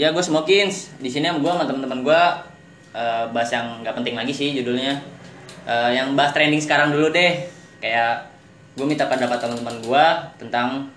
Ya gue Smokins. Di sini gue sama teman-teman gue eh, bahas yang nggak penting lagi sih judulnya. Eh, yang bahas trending sekarang dulu deh. Kayak gue minta pendapat teman-teman gue tentang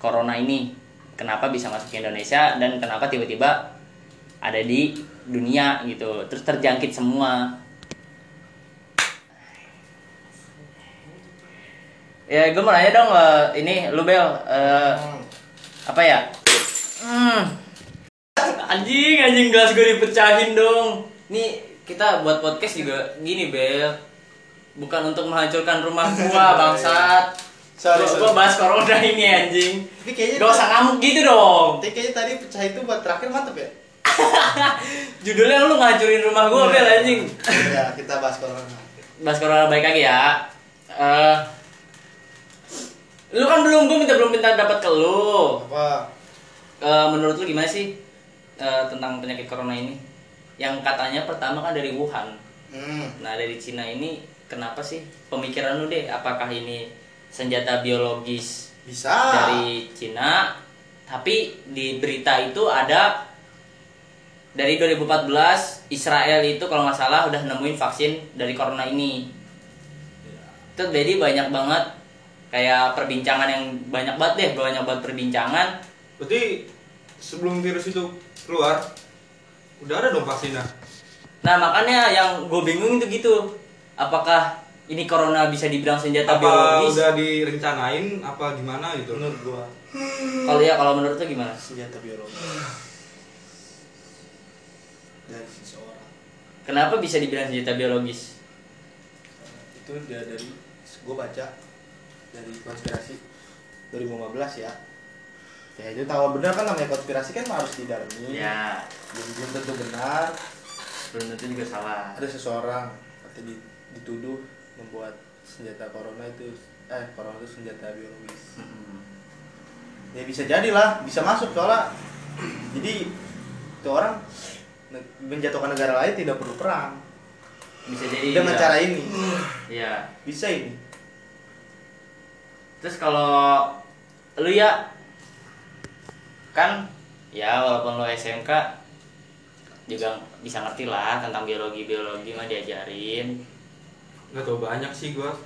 corona ini. Kenapa bisa masuk ke Indonesia dan kenapa tiba-tiba ada di dunia gitu. Terus terjangkit semua. Ya gue mau nanya dong eh, ini lu Bel eh, apa ya? Hmm. Anjing, anjing gelas gue dipecahin dong. Nih kita buat podcast juga gini Bel. Bukan untuk menghancurkan rumah gua bangsat. Sorry, Gua- sorry. Gua bahas corona ini anjing. Tapi kayaknya Gak usah ngamuk gitu dong. Tapi kayaknya tadi pecah itu buat terakhir mantep ya? Judulnya lu ngancurin rumah gua Bel anjing. ya, kita bahas corona. Bahas corona baik lagi ya. Eh lu kan belum gua minta belum minta dapat ke lu. Apa? Eh, menurut lu gimana sih eh, tentang penyakit corona ini? Yang katanya pertama kan dari Wuhan. Hmm. Nah dari Cina ini kenapa sih pemikiran lu deh? Apakah ini senjata biologis Bisa. dari Cina? Tapi di berita itu ada dari 2014 Israel itu kalau nggak salah udah nemuin vaksin dari corona ini. Itu jadi banyak banget kayak perbincangan yang banyak banget deh, banyak banget perbincangan. Berarti sebelum virus itu keluar, udah ada dong vaksinnya. Nah makanya yang gue bingung itu gitu, apakah ini corona bisa dibilang senjata Apa biologis? udah direncanain apa gimana gitu? Menurut gua Kalau ya kalau menurut lu gimana? senjata biologi dari seseorang. Kenapa bisa dibilang senjata biologis? Itu dia dari gua baca dari konspirasi 2015 ya. Ya itu tahu benar kan namanya konspirasi kan harus didalami. Ya, Belum, belum tentu benar. belum tentu juga salah. Ada seseorang atau di- dituduh membuat senjata corona itu eh corona itu senjata biologis. Ya bisa jadilah bisa masuk soalnya jadi itu orang menjatuhkan negara lain tidak perlu perang Bisa jadi dengan juga. cara ini Iya. bisa ini Terus kalau lu ya kan ya walaupun lu SMK juga bisa ngerti lah tentang biologi biologi mah diajarin. Nggak tahu banyak sih gua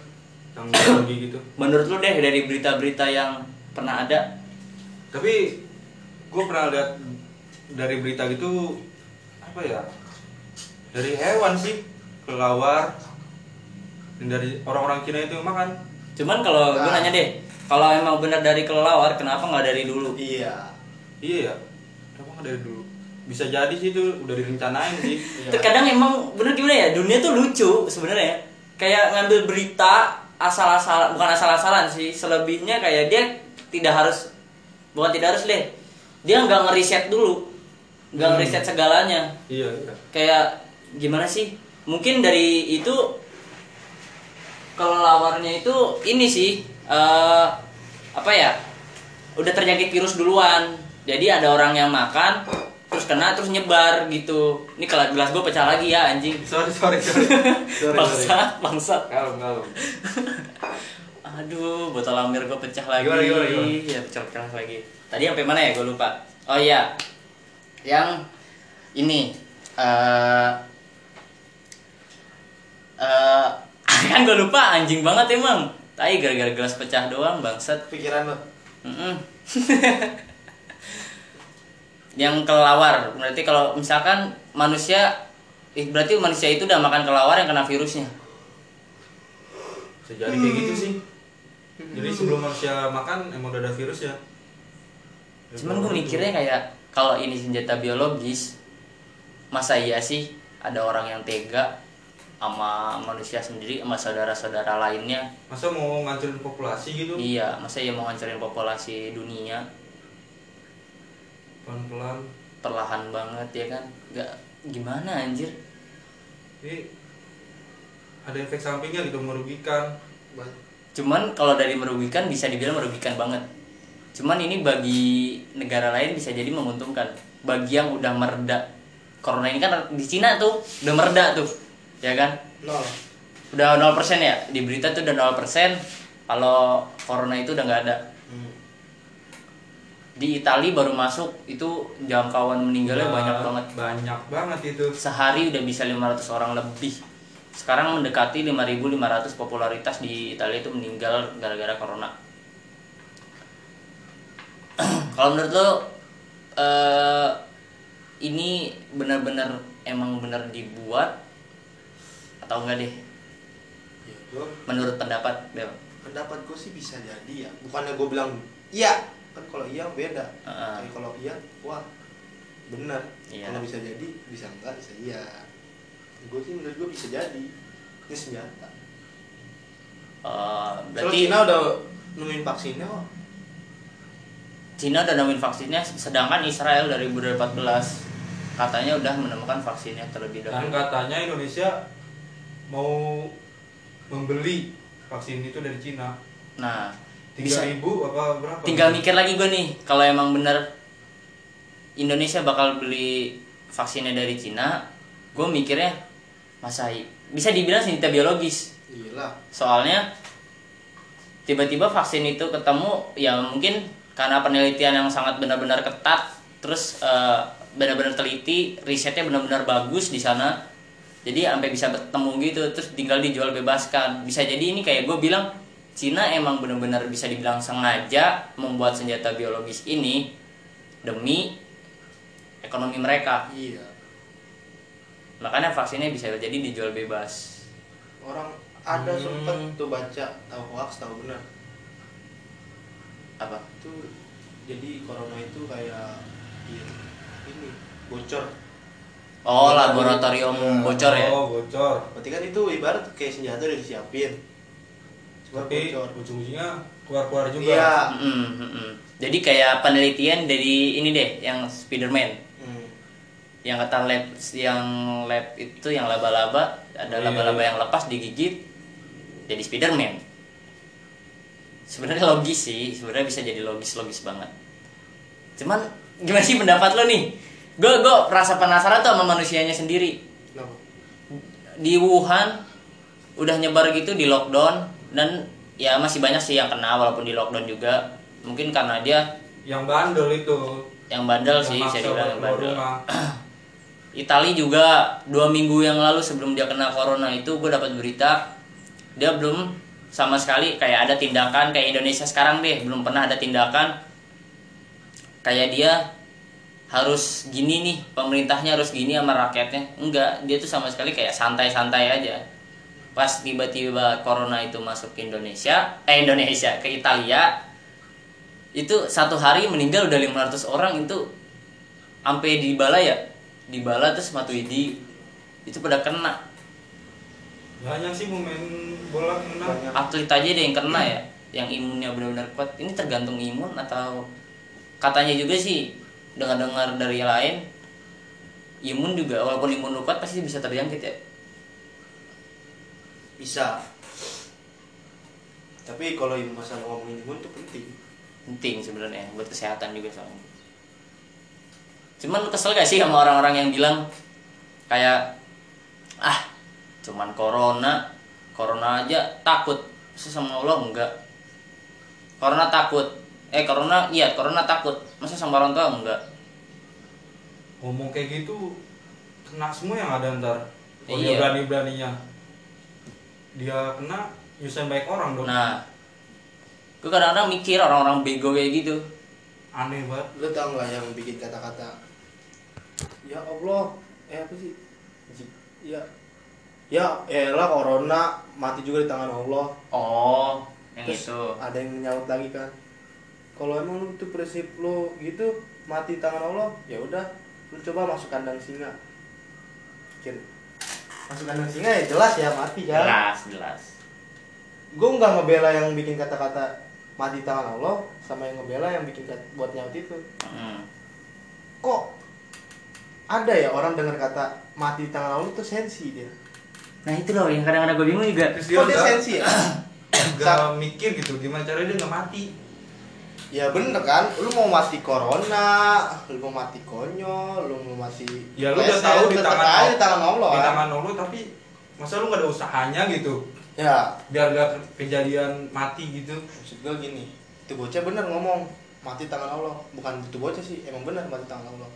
tentang biologi gitu. Menurut lu deh dari berita-berita yang pernah ada Tapi gua pernah lihat dari berita gitu apa ya? Dari hewan sih kelawar Dan dari orang-orang Cina itu makan. Cuman kalau gue Nah. nanya deh, kalau emang benar dari kelelawar, kenapa nggak dari dulu? iya Iya ya. Kenapa nggak dari dulu? Bisa jadi sih itu udah direncanain sih. iya Terkadang emang bener gimana ya, dunia tuh lucu sebenarnya. Kayak ngambil berita asal-asalan, bukan asal-asalan sih, selebihnya kayak dia tidak harus, bukan tidak harus deh, dia nggak ngeriset dulu, nggak Hmm. ngeriset segalanya. Iya, iya. Kayak gimana sih? Mungkin dari itu kelelawarnya itu ini sih eh apa ya udah terjangkit virus duluan jadi ada orang yang makan terus kena terus nyebar gitu. Ini kalau gelas gue pecah lagi ya anjing. Sorry, sorry, sorry. sorry, sorry. bangsat bangsat. Kalem, kalem. aduh botol amir gue pecah lagi. Gimana, gimana, gimana? ya pecah pecah lagi. Tadi sampai mana ya? Gue lupa. Oh iya. Yang ini eh eh kan gue lupa anjing banget emang. Tai gara-gara gelas pecah doang bangsat. Pikiran lo Mm-mm. yang kelelawar berarti kalau misalkan manusia eh, berarti manusia itu udah makan kelelawar yang kena virusnya Bisa jadi kayak gitu sih. Jadi sebelum manusia makan emang udah ada virus ya. cuman gue mikirnya kayak kalau ini senjata biologis masa iya sih ada orang yang tega sama manusia sendiri sama saudara-saudara lainnya Masa mau ngancurin populasi gitu? iya masa ya mau ngancurin populasi dunia Pelan-pelan. perlahan banget ya kan nggak gimana anjir Jadi ada efek sampingnya gitu merugikan. Cuman kalau dari merugikan bisa dibilang merugikan banget. Cuman ini bagi negara lain bisa jadi menguntungkan. Bagi yang udah mereda corona ini kan di Cina tuh udah mereda tuh, ya kan? nol Udah 0% ya di berita tuh udah 0%. Kalau corona itu udah nggak ada. Hmm. Di Italia baru masuk itu jangkauan meninggalnya Nah, banyak banget. banyak banget itu. Sehari udah bisa 500 orang lebih. Sekarang mendekati 5.500 popularitas di Italia itu meninggal gara-gara corona. Kalau menurut lo eh, ini benar-benar emang benar dibuat atau enggak deh? Ya menurut pendapat Bel. Pendapat gue sih bisa jadi ya. Bukannya gue bilang iya kan kalau iya beda. Heeh. Tapi kalau iya wah bener. Iya. kalau bisa jadi bisa enggak bisa iya. Gue sih menurut gue bisa jadi. Ini senjata. Eh, Soalnya berarti Cina udah nemuin vaksinnya kok. Cina udah nemuin vaksinnya sedangkan Israel dari 2014 katanya udah menemukan vaksinnya terlebih dan dahulu. katanya Indonesia mau membeli vaksin itu dari Cina. Nah bisa. Ribu apa berapa? Tinggal mikir lagi gue nih kalau emang bener Indonesia bakal beli vaksinnya dari Cina gue mikirnya masa bisa dibilang senjata biologis. Iyalah. Soalnya tiba-tiba vaksin itu ketemu ya mungkin karena penelitian yang sangat benar-benar ketat terus eh, benar-benar teliti risetnya benar-benar bagus di sana. Jadi sampai bisa bertemu gitu terus tinggal dijual bebaskan. Bisa jadi ini kayak gue bilang Cina emang benar-benar bisa dibilang sengaja membuat senjata biologis ini demi ekonomi mereka. Iya. Makanya vaksinnya bisa jadi dijual bebas. Orang ada Hmm. sempet tuh baca tahu hoax tahu benar apa? Itu jadi corona itu kayak iya, ini bocor. Oh laboratorium bocor ya? Oh bocor. Berarti kan itu ibarat kayak senjata udah disiapin tapi ujung-ujungnya keluar-keluar juga iya Mm, mm, mm. Jadi kayak penelitian dari ini deh, yang Spiderman, Hmm. yang kata lab, yang lab itu yang laba-laba, ada Iya, laba-laba iya. yang lepas digigit, jadi Spiderman. Sebenarnya logis sih, sebenarnya bisa jadi logis-logis banget. Cuman gimana sih pendapat lo nih? Gue gue rasa penasaran tuh sama manusianya sendiri. Kenapa? Di Wuhan udah nyebar gitu di lockdown dan ya masih banyak sih yang kena walaupun di lockdown juga. Mungkin karena dia yang bandel itu. Yang bandel yang sih saya bilang yang bandel. Itali juga dua minggu yang lalu sebelum dia kena corona itu gue dapat berita dia belum sama sekali kayak ada tindakan kayak Indonesia sekarang deh belum pernah ada tindakan. Kayak dia harus gini nih pemerintahnya harus gini sama rakyatnya. Enggak dia tuh sama sekali kayak santai-santai aja pas tiba-tiba corona itu masuk ke Indonesia eh Indonesia ke Italia itu satu hari meninggal udah 500 orang itu sampai di bala ya? Di bala terus Matuidi itu pada kena. Banyak sih main bola kena. Banyak. atlet aja deh yang kena ya yang imunnya benar-benar kuat. Ini tergantung imun atau katanya juga sih dengar-dengar dari yang lain imun juga walaupun imun lu kuat pasti bisa terjangkit ya bisa. Tapi kalau ini masalah ngomongin imun itu penting. Penting sebenarnya buat kesehatan juga soalnya. Cuman kesel gak sih sama orang-orang yang bilang kayak ah cuman corona corona aja takut. Masa sama Allah enggak? Corona takut. Eh corona iya corona takut. Masa sama orang tua enggak? Ngomong kayak gitu kena semua yang ada ntar. Kalau Iya. berani beraninya dia kena nyusahin baik orang dong. Nah gue kadang-kadang mikir orang-orang bego kayak gitu. Aneh banget. Lu tau nggak yang bikin kata-kata ya Allah eh apa sih? Ya ya elah corona mati juga di tangan Allah. Oh yang Terus itu. ada yang nyaut lagi kan kalau emang lu itu prinsip lu gitu mati di tangan Allah ya udah lu coba masuk kandang singa. Pikir, masuk kandang singa ya jelas ya mati kan jelas jelas. Gue nggak ngebela yang bikin kata-kata mati di tangan Allah sama yang ngebela yang bikin buat nyaut itu. Hmm. kok ada ya orang dengar kata mati di tangan Allah itu sensi dia? Nah itu loh yang kadang-kadang gue bingung juga. Terus kok dia sensi ya? nggak mikir gitu gimana caranya dia nggak mati ya bener kan? Lu mau mati corona lu mau mati konyol lu mau mati ya lu udah tahu di tangan aja di tangan Allah di kan? tangan Allah tapi masa lu nggak ada usahanya gitu? Ya. Biar gak kejadian mati gitu. Maksud gue gini itu bocah bener ngomong mati tangan Allah. Bukan itu bocah sih emang benar mati tangan Allah.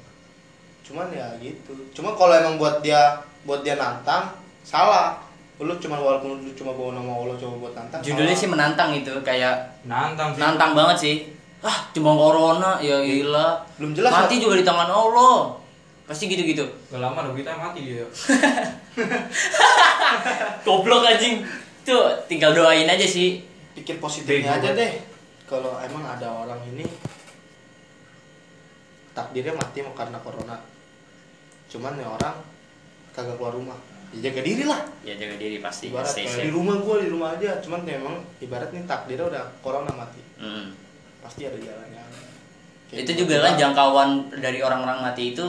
Cuman ya gitu. Cuma kalau emang buat dia buat dia nantang salah. Lu cuma walaupun lu cuma bawa nama Allah coba buat nantang Judulnya salah. sih menantang itu kayak nantang sih. nantang banget sih. Ah, cuma corona ya gila. Belum jelas, Mati juga di tangan Allah. Pasti gitu-gitu. gak lama dong kita mati dia Goblok anjing. Tuh, tinggal doain aja sih. pikir positifnya aja deh kalau emang ada orang ini takdirnya mati mau karena corona cuman ya orang kagak keluar rumah ya jaga diri lah Ya jaga diri pasti. ibarat di rumah gua di rumah aja cuman ya emang ibarat nih takdirnya udah corona mati Hmm. Pasti ada jalannya. Kayak Itu juga kan jangkauan dari orang-orang mati itu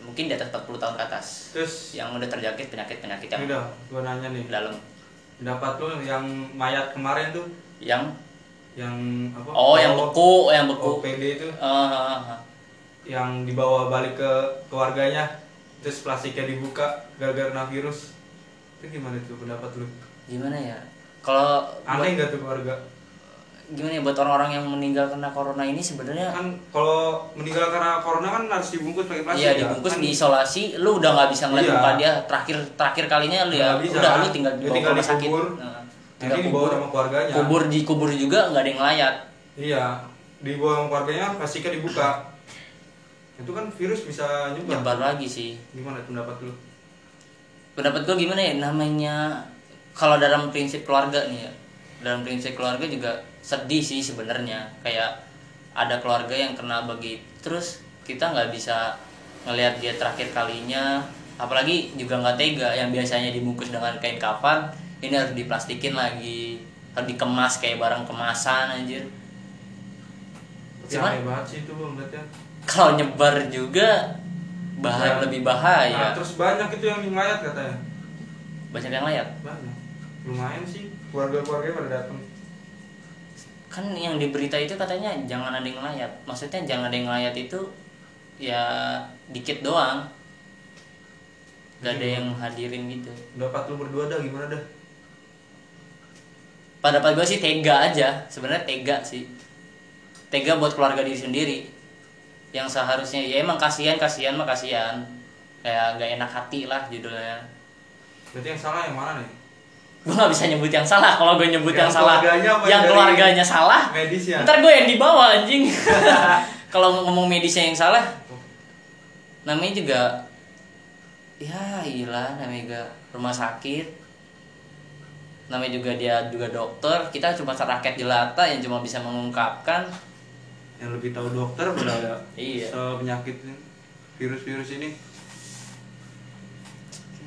mungkin di atas 40 tahun ke atas. terus? Yang udah terjangkit penyakit-penyakit yang ini dah gua nanya nih. dalam. Pendapat lu yang mayat kemarin tuh? Yang? Yang apa? Oh yang beku, yang beku. OPD itu. Ah, ah, ah. yang dibawa balik ke keluarganya terus plastiknya dibuka gara-gara kena virus. Itu gimana tuh pendapat lu? Gimana ya? Kalau aneh nggak tuh keluarga gimana ya buat orang-orang yang meninggal karena corona ini sebenarnya kan kalau meninggal karena corona kan harus dibungkus pakai plastik Iya ya? dibungkus Kan- diisolasi, lu udah nggak bisa ngeliat Iya. muka dia terakhir terakhir kalinya lu ya bisa, udah kan? lu tinggal dibawa tinggal ke rumah sakit. Nah, tinggal dibawa kubur. sama keluarganya Kubur di kubur juga nggak ada yang ngelayat. iya dibawa sama keluarganya plastiknya dibuka itu kan virus bisa nyebar Nyebar lagi sih. gimana pendapat lu Pendapat gua gimana ya namanya kalau dalam prinsip keluarga nih ya. Dalam prinsip keluarga juga sedih sih sebenarnya. Kayak ada keluarga yang kena begitu terus kita nggak bisa ngelihat dia terakhir kalinya. Apalagi juga nggak tega yang biasanya dibungkus dengan kain kafan ini harus diplastikin lagi. Harus dikemas kayak barang kemasan anjir. Cuman- banget sih itu kalau nyebar juga bahaya Nah, lebih nah, bahaya terus banyak itu yang ngelayat katanya. Banyak yang lihat banyak. Lumayan sih keluarga-keluarga pada datang kan yang di berita itu katanya jangan ada yang ngelayat. Maksudnya jangan ada yang ngelayat itu ya dikit doang. Gak ada yang hadirin gitu. Pendapat lu berdua dah gimana dah? Pada gue sih tega aja. Sebenarnya tega sih. Tega buat keluarga diri sendiri. Yang seharusnya ya emang kasihan kasihan mah kasihan. Kayak nggak enak hati lah judulnya. Berarti yang salah yang mana nih gue nggak bisa nyebut yang salah. Kalau gue nyebut yang, Yang salah keluarganya yang keluarganya salah medis ya ntar gue yang dibawa anjing. Kalau ngomong medisnya yang salah namanya juga ya iyalah namanya juga rumah sakit. Namanya juga dia juga dokter. Kita cuma serakyat jelata yang cuma bisa mengungkapkan. Yang lebih tahu dokter udah ada Iya. penyakit virus-virus ini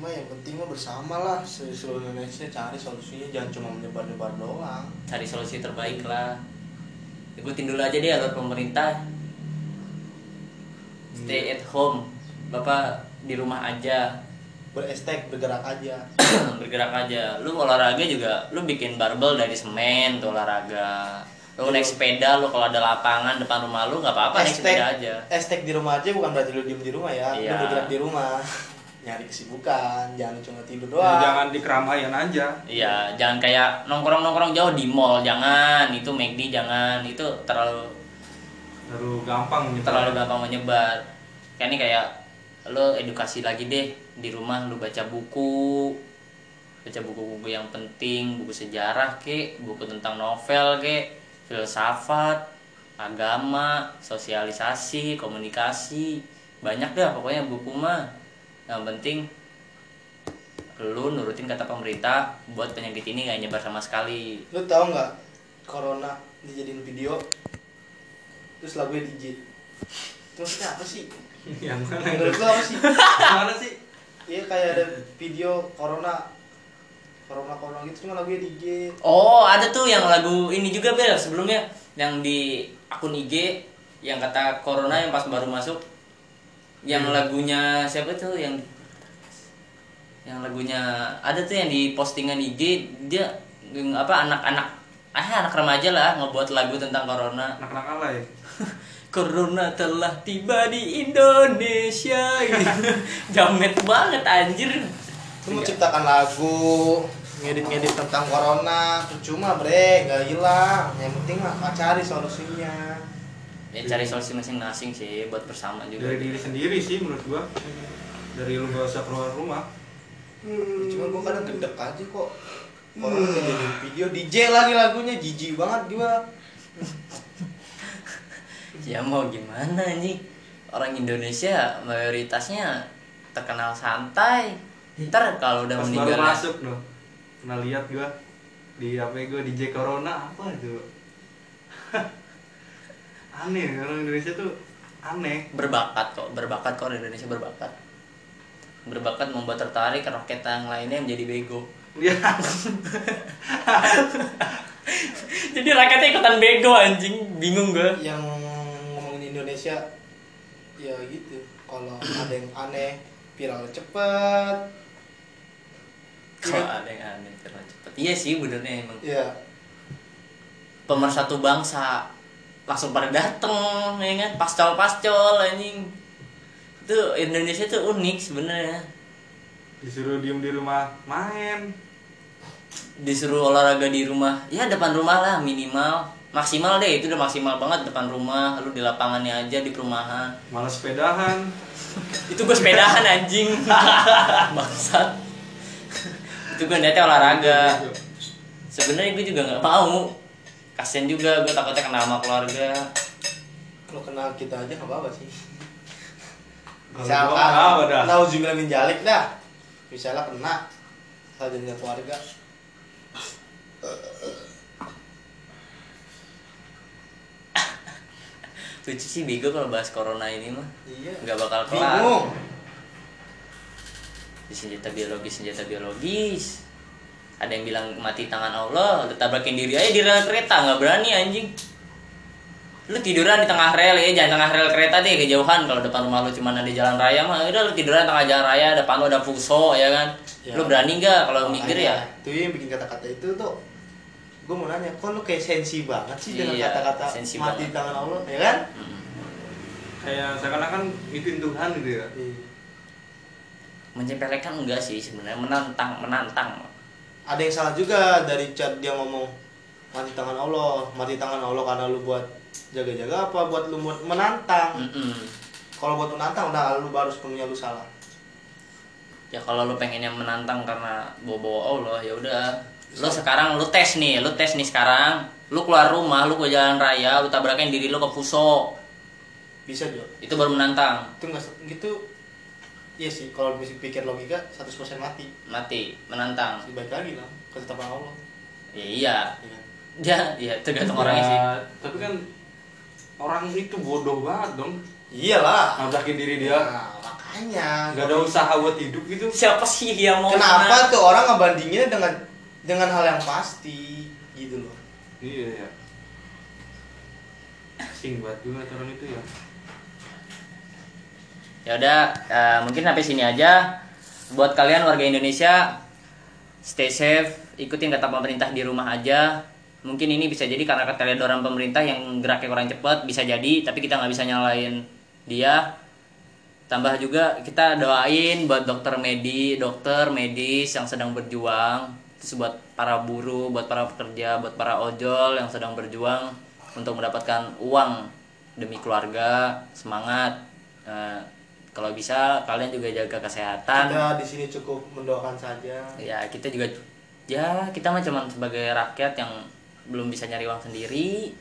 cuma yang penting mah bersama lah se- seluruh Indonesia cari solusinya jangan cuma menyebar-nyebar doang. Cari solusi terbaik lah. Ikutin dulu aja deh alur pemerintah. Stay at home. Bapak di rumah aja. Berestek bergerak aja. Bergerak aja. Lu olahraga juga lu bikin barbel dari semen tuh olahraga. Lu naik sepeda lu kalau ada lapangan depan rumah lu nggak apa-apa naik sepeda aja. estek di rumah aja bukan berarti lu diem di rumah ya. Iya. lu bergerak di rumah nyari kesibukan jangan cuma tidur Ya, doang. jangan di keramaian aja. Iya jangan kayak nongkrong nongkrong jauh di mall jangan. Itu McD jangan. Itu terlalu terlalu gampang gitu terlalu gampang menyebar. Kayak ini kayak lo edukasi lagi deh di rumah lu baca buku. Baca buku-buku yang penting buku sejarah ke buku tentang novel ke filsafat agama sosialisasi komunikasi. Banyak dah pokoknya buku mah yang penting lu nurutin kata pemerintah buat penyakit ini gak nyebar sama sekali. Lu tahu nggak corona dijadiin video terus lagunya DJ itu maksudnya apa sih? Yang mana menurut itu? lu apa sih? Yang mana sih? Iya kayak ada video corona corona corona gitu cuma lagunya DJ Oh, ada tuh yang lagu ini juga Bel sebelumnya. Yang di akun IG yang kata corona yang pas baru masuk yang lagunya siapa tuh yang yang lagunya ada tuh yang di postingan IG dia apa anak-anak ah anak remaja lah ngebuat lagu tentang corona. Anak-anak alay. Corona telah tiba di Indonesia. Gitu. Jamet banget anjir. Lu menciptakan lagu ngedit-ngedit tentang corona. Percuma bre nggak hilang. Yang penting mah cari solusinya ya cari solusi masing-masing sih buat bersama juga. Dari diri sendiri sih menurut gua. Dari lu gak usah keluar rumah. Cuma gua kadang gedek aja kok. Orang jadi video DJ lagi lagunya jijik banget gua. ya mau gimana nih orang Indonesia mayoritasnya terkenal santai. Ntar kalau udah pas meninggal baru masuk loh pernah lihat gua di apa gua DJ Corona apa itu aneh orang Indonesia tuh aneh. Berbakat kok berbakat kok orang Indonesia berbakat. Berbakat membuat tertarik roket yang lainnya menjadi bego. Dia jadi rakyatnya ikutan bego anjing. Bingung gue Yang ngomongin Indonesia ya gitu. Kalau ada yang aneh viral cepet. kok ada yang aneh karena cepet. Iya sih benernya emang. Ya, pemersatu bangsa langsung pada dateng ya kan? Pascol pascol anjing. Itu Indonesia tuh unik sebenarnya. Disuruh diem di rumah main. Disuruh olahraga di rumah. Ya depan rumah lah minimal. Maksimal deh itu udah maksimal banget depan rumah. Lu di lapangannya aja di perumahan. Malas sepedahan. Itu gue sepedahan anjing. Bangsat. Itu gue niatnya olahraga. Sebenarnya gue juga nggak mau kasian juga gue takutnya kena sama keluarga kalau kenal kita aja nggak apa-apa sih. Apa dah. Nauzubillah min jalik dah. Misalnya kena sajanya keluarga. lucu sih bego kalau bahas corona ini mah Iya. nggak bakal kelar Bingung. di senjata biologis senjata biologis ada yang bilang mati tangan Allah lu tabrakin diri aja di rel kereta nggak berani anjing lu tiduran di tengah rel ya jangan tengah rel kereta deh kejauhan kalau depan rumah lu cuma ada jalan raya mah udah lu tiduran tengah jalan raya depan lu ada fuso ya kan Ya. lu berani nggak kalau minggir ya Itu yang bikin kata-kata itu tuh gue mau nanya, kok lu kayak sensi banget sih dengan Iya, kata-kata sensi mati banget. tangan Allah, ya kan? Mm. kayak seakan-akan itu Tuhan gitu ya Iya. menyepelekan enggak sih sebenarnya menantang menantang Ada yang salah juga dari chat dia ngomong mati tangan Allah, mati tangan Allah karena lu buat jaga-jaga apa buat lu buat menantang. Mm-mm. Kalau buat menantang udah lu baru sepenuhnya lu salah. ya kalau lu pengennya menantang karena bawa-bawa Allah ya udah lu sekarang lu tes nih lu tes nih sekarang lu keluar rumah lu ke jalan raya lu tabrakin diri lu ke fuso Bisa Jo. itu baru menantang Itu enggak gitu Iya sih, kalau bisa pikir logika 100% mati. mati menantang baik lagi lah, ketetapan Allah. ya iya Ya kan? ya ya tergantung orangnya sih Ya, tapi kan orang itu bodoh banget dong Iyalah. nabrakin diri dia Nah, makanya. nggak ada usaha buat hidup gitu siapa sih yang mau Kenapa tuh orang ngebandinginnya dengan dengan hal yang pasti gitu loh. iya ya asing buat gue orang itu ya ya udah eh, mungkin sampai sini aja. Buat kalian warga Indonesia stay safe ikutin kata pemerintah di rumah aja. Mungkin ini bisa jadi karena keteledoran pemerintah yang geraknya kurang cepat bisa jadi tapi kita nggak bisa nyalain dia. Tambah juga kita doain buat dokter medi dokter medis yang sedang berjuang. Terus buat para buruh buat para pekerja buat para ojol yang sedang berjuang untuk mendapatkan uang demi keluarga semangat Eh, kalau bisa kalian juga jaga kesehatan. Kita di sini cukup mendoakan saja. ya kita juga ya kita mah cuman sebagai rakyat yang belum bisa nyari uang sendiri.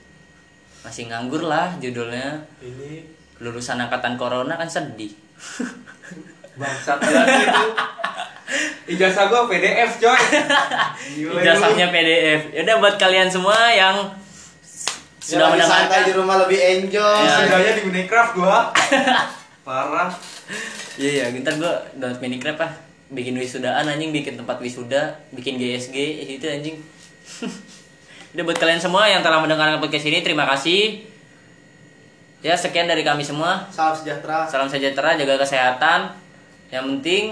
Masih nganggur lah judulnya. Ini lulusan angkatan corona kan sedih. Bangsat banget itu. Ijazah gue PDF coy. Ijazahnya PDF ya udah buat kalian semua yang sudah Ya, santai di mendengarkan rumah lebih enjoy. Ya. Di Minecraft gua parah iya iya ntar gua download Minecraft ah bikin wisudaan anjing bikin tempat wisuda bikin GSG itu anjing udah buat kalian semua yang telah mendengarkan podcast ini terima kasih ya sekian dari kami semua Salam sejahtera. Salam sejahtera, jaga kesehatan. Yang penting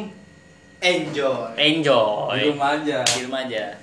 Enjoy. enjoy. di rumah aja Di rumah aja.